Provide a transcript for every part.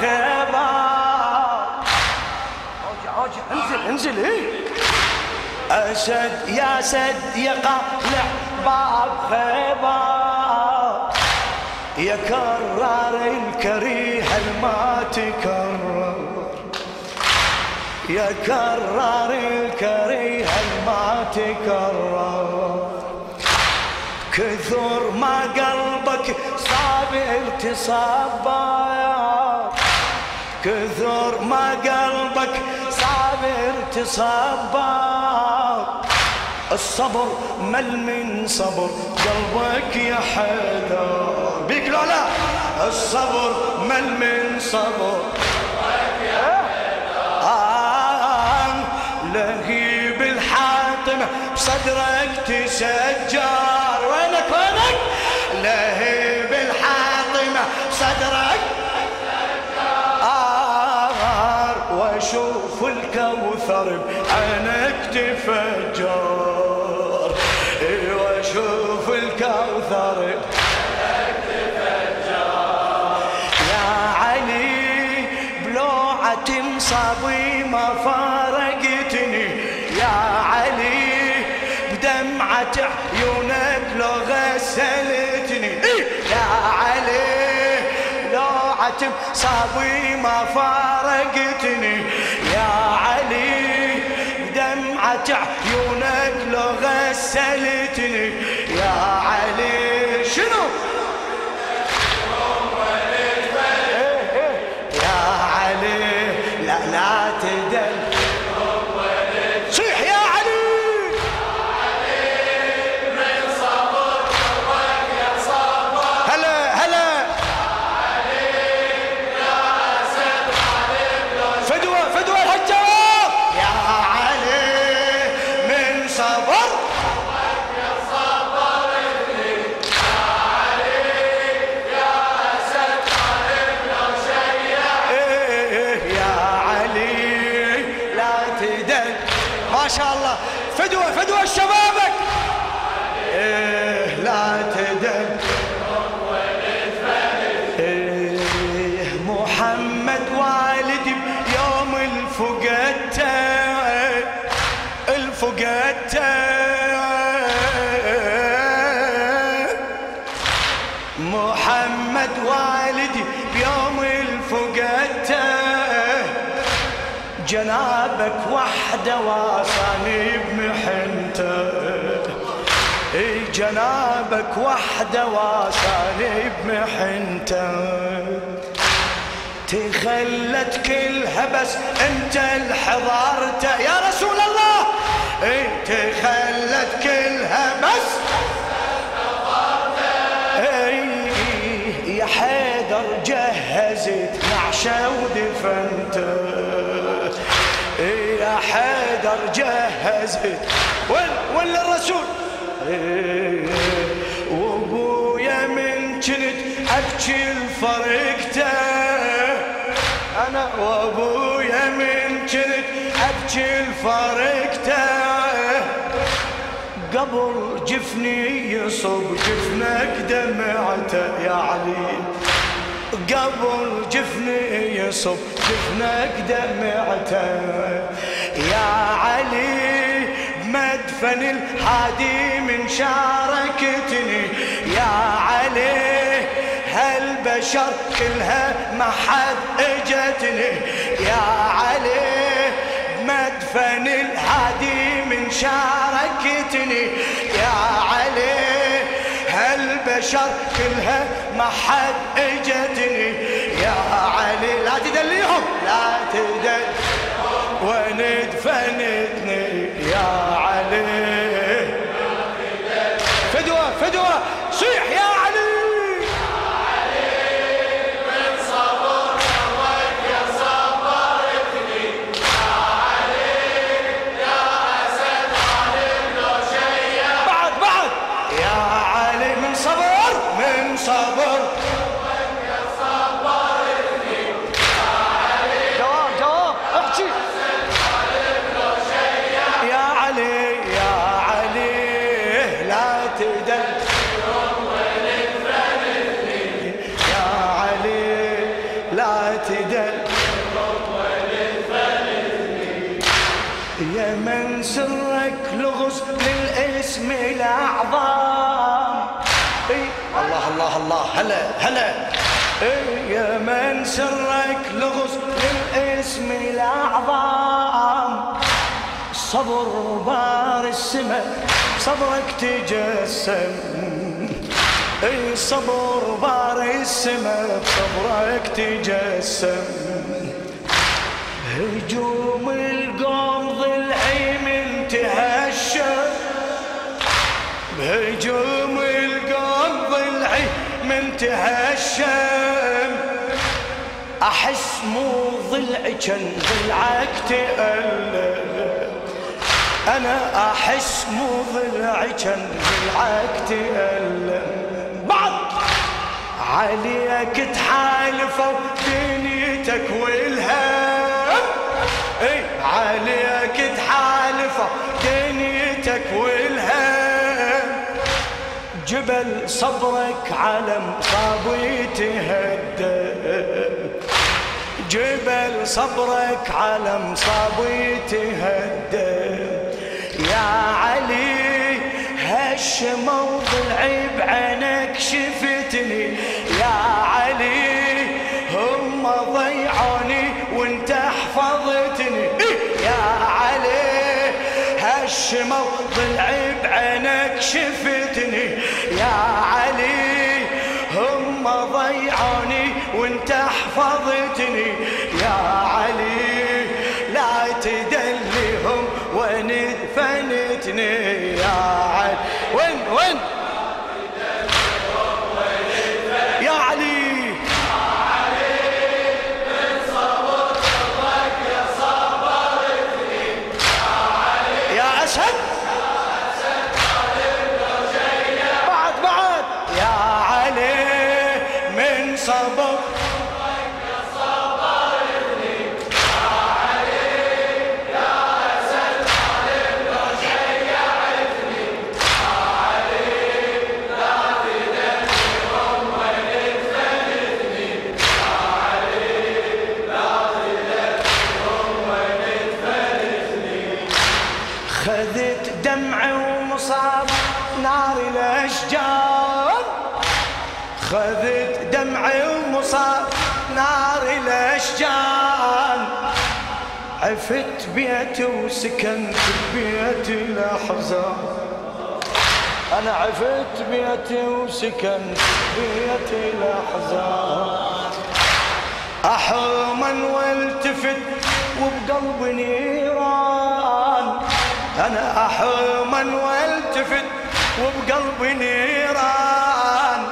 باب خيبر انزل انزل إيه؟ أسد يا سد يا قالع باب خيبر. يا كرار الكريه ما تكرر. يا كرار الكريه ما تكرر. كثر ما قلبك صابر تصبر كثر ما قلبك صابر تصبر الصبر مل من صبر قلبك يا حيدر بيك لا لا الصبر مل من صبر. لهيب الحاطمة بصدرك تسجر الكوثر بعينك تفجر إيه، واشوف الكوثر. يا علي بلوعة مصابي ما بلوعة مصابي ما فارقتني. يا علي بدمعة عيونك لو غسلتني. يا علي شاء الله. فدوة فدوة شبابك جنابك وحده واصاني بمحنته إي جنابك وحده واصاني بمحنته تخلت كلها بس انت الحضارته يا رسول الله! إي تخلت كلها بس إي يا حيدر جهزت نعشة ودفنته حيدر جهزت وين الرسول. وابويا من كنت أبكي لفرقته أنا وابويا من كنت أبكي لفرقته قبل جفني يصب جفنك دمعته يا علي. قبل جفني يصب جفنك دمعته يا بمدفن الحادي من شاركتني. يا علي هالبشر كلها ما حد اجتني. يا علي مدفن الهادي من شاركتني. يا علي هالبشر كلها ما حد اجتني. يا علي لا تدليهم لا تدل وين هلا هلا. إيه يا من سرك لغز للاسم الأعظم. صبر بار السماء صبرك تجسم. اي صبر بار السماء صبرك تجسم. هجوم القوم ضلعي من تهشم تهشم أحس مو ضلعي كان ضلعك تألم. أنا أحس مو ضلعي كان ضلعك تألم. بعد عليك تحالفوا دنيتك والهم. اي عليك تحالفوا دنيتك والهم. جبل صبرك علم صابي تهدم جبل صبرك علم صابي تهدم يا علي هش موضع بعينك شفتني. يا علي هم ضيعوني وانت حفظتني. يا علي هش موضع بعينك شفتني يا علي. هم ضيعوني وانت حفظتني يا علي. لا تدلهم وين دفنتني يا علي. وين وين؟ عفت بيتي وسكنت بيتي الاحزان أنا عفت بيتي وسكنت بيتي الاحزان احوما والتفت وبقلبي نيران. أنا احوما والتفت وبقلبي نيران.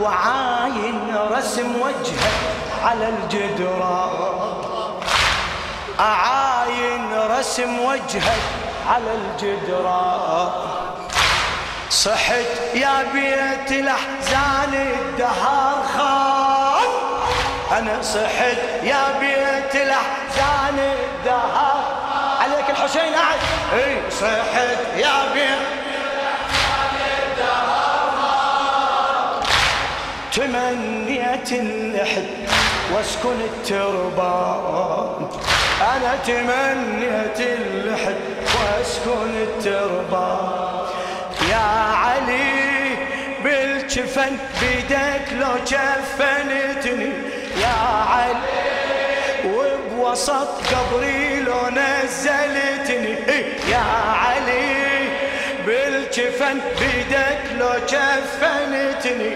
وعاين رسم وجهك على الجدران. أعاين رسم وجهك على الجدران. صحت يا بيت الأحزان الدهر خان. أنا صحت يا بيت الأحزان الدهر عليك الحسين قاعد إي صحت يا بيت تمنيت اللحد واسكن التربان. أنا تمنيت اللحد وأسكن التربان يا علي بالجفن بيدك لو جفنتني. يا علي وبوسط قبري لو نزلتني. يا علي بالجفن بيدك لو جفنتني.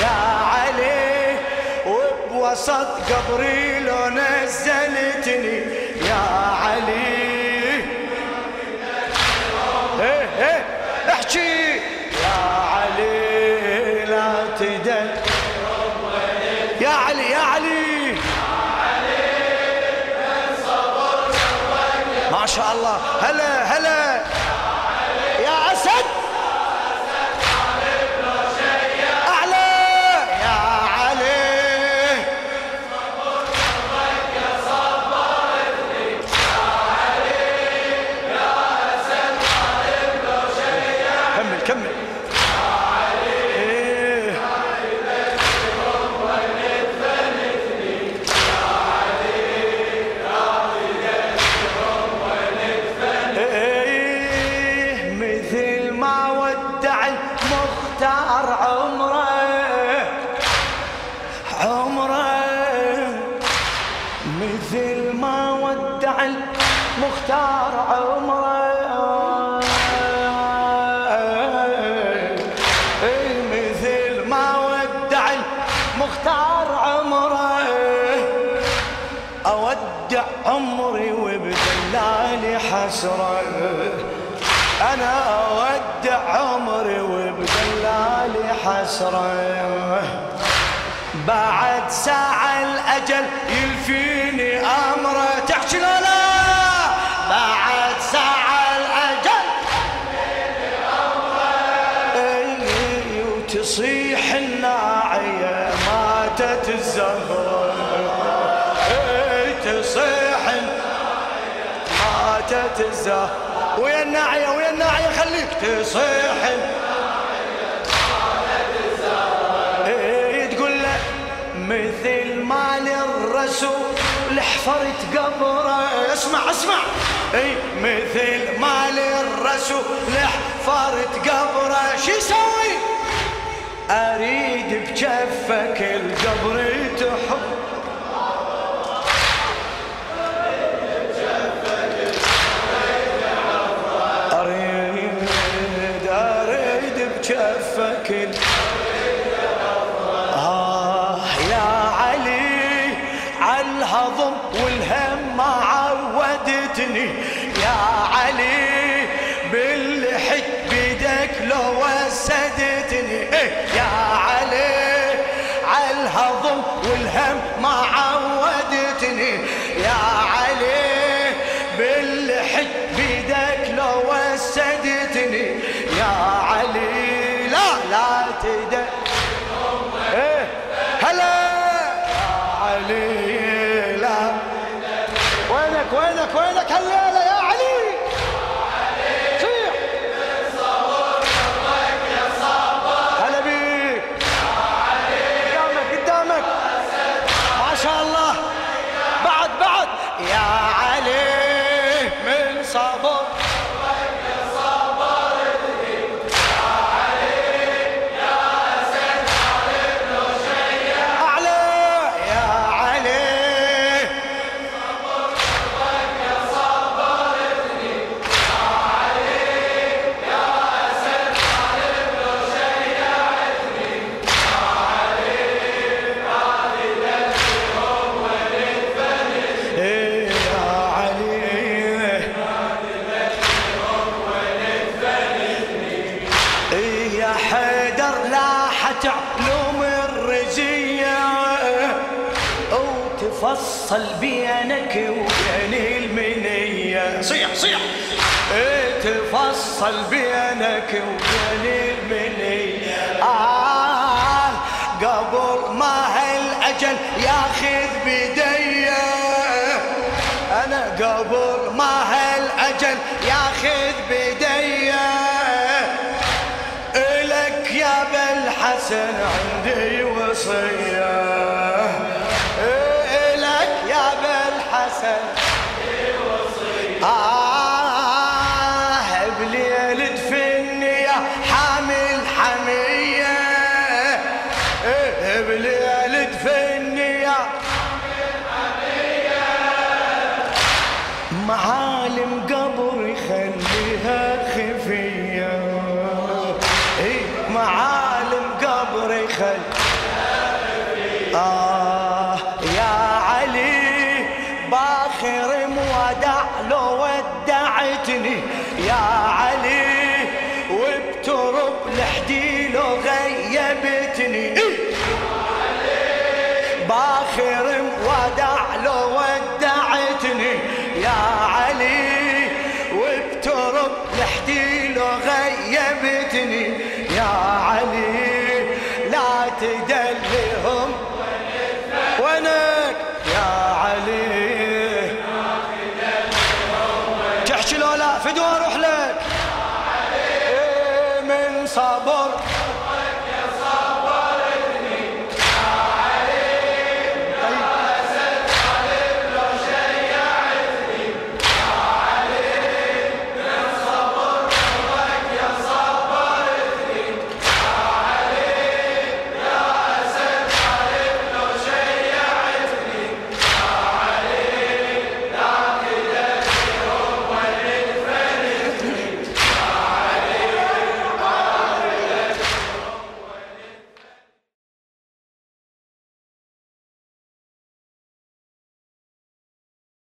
يا علي وبوسط قبري لو نزلتني. يا علي إيه إيه احكي يا علي لا تدل يا علي يا علي ما شاء الله هلا هلا حسره أنا اودع عمري وبدلالي حسره بعد ساعة الأجل يلفيني أمره تحكي لا؟ بعد ساعة الأجل يلفيني أمره وتصيح الناعية الزهرة ويا الناعية ويا الناعية خليك تصيح. مثل ما للرسول حفرت قبره اسمع اسمع. اي مثل ما للرسول حفرت قبره شو يسوي؟ أريد بجفك القبر. عالهضم والهم ما عودتني من وتفصل بينك وبين المنية. صيح صيح. تفصل بينك وبين المنية. آه قبل ما هالأجل ياخذ بدي أنا قبل ما هالأجل ياخذ بدي حسن عندي وصية.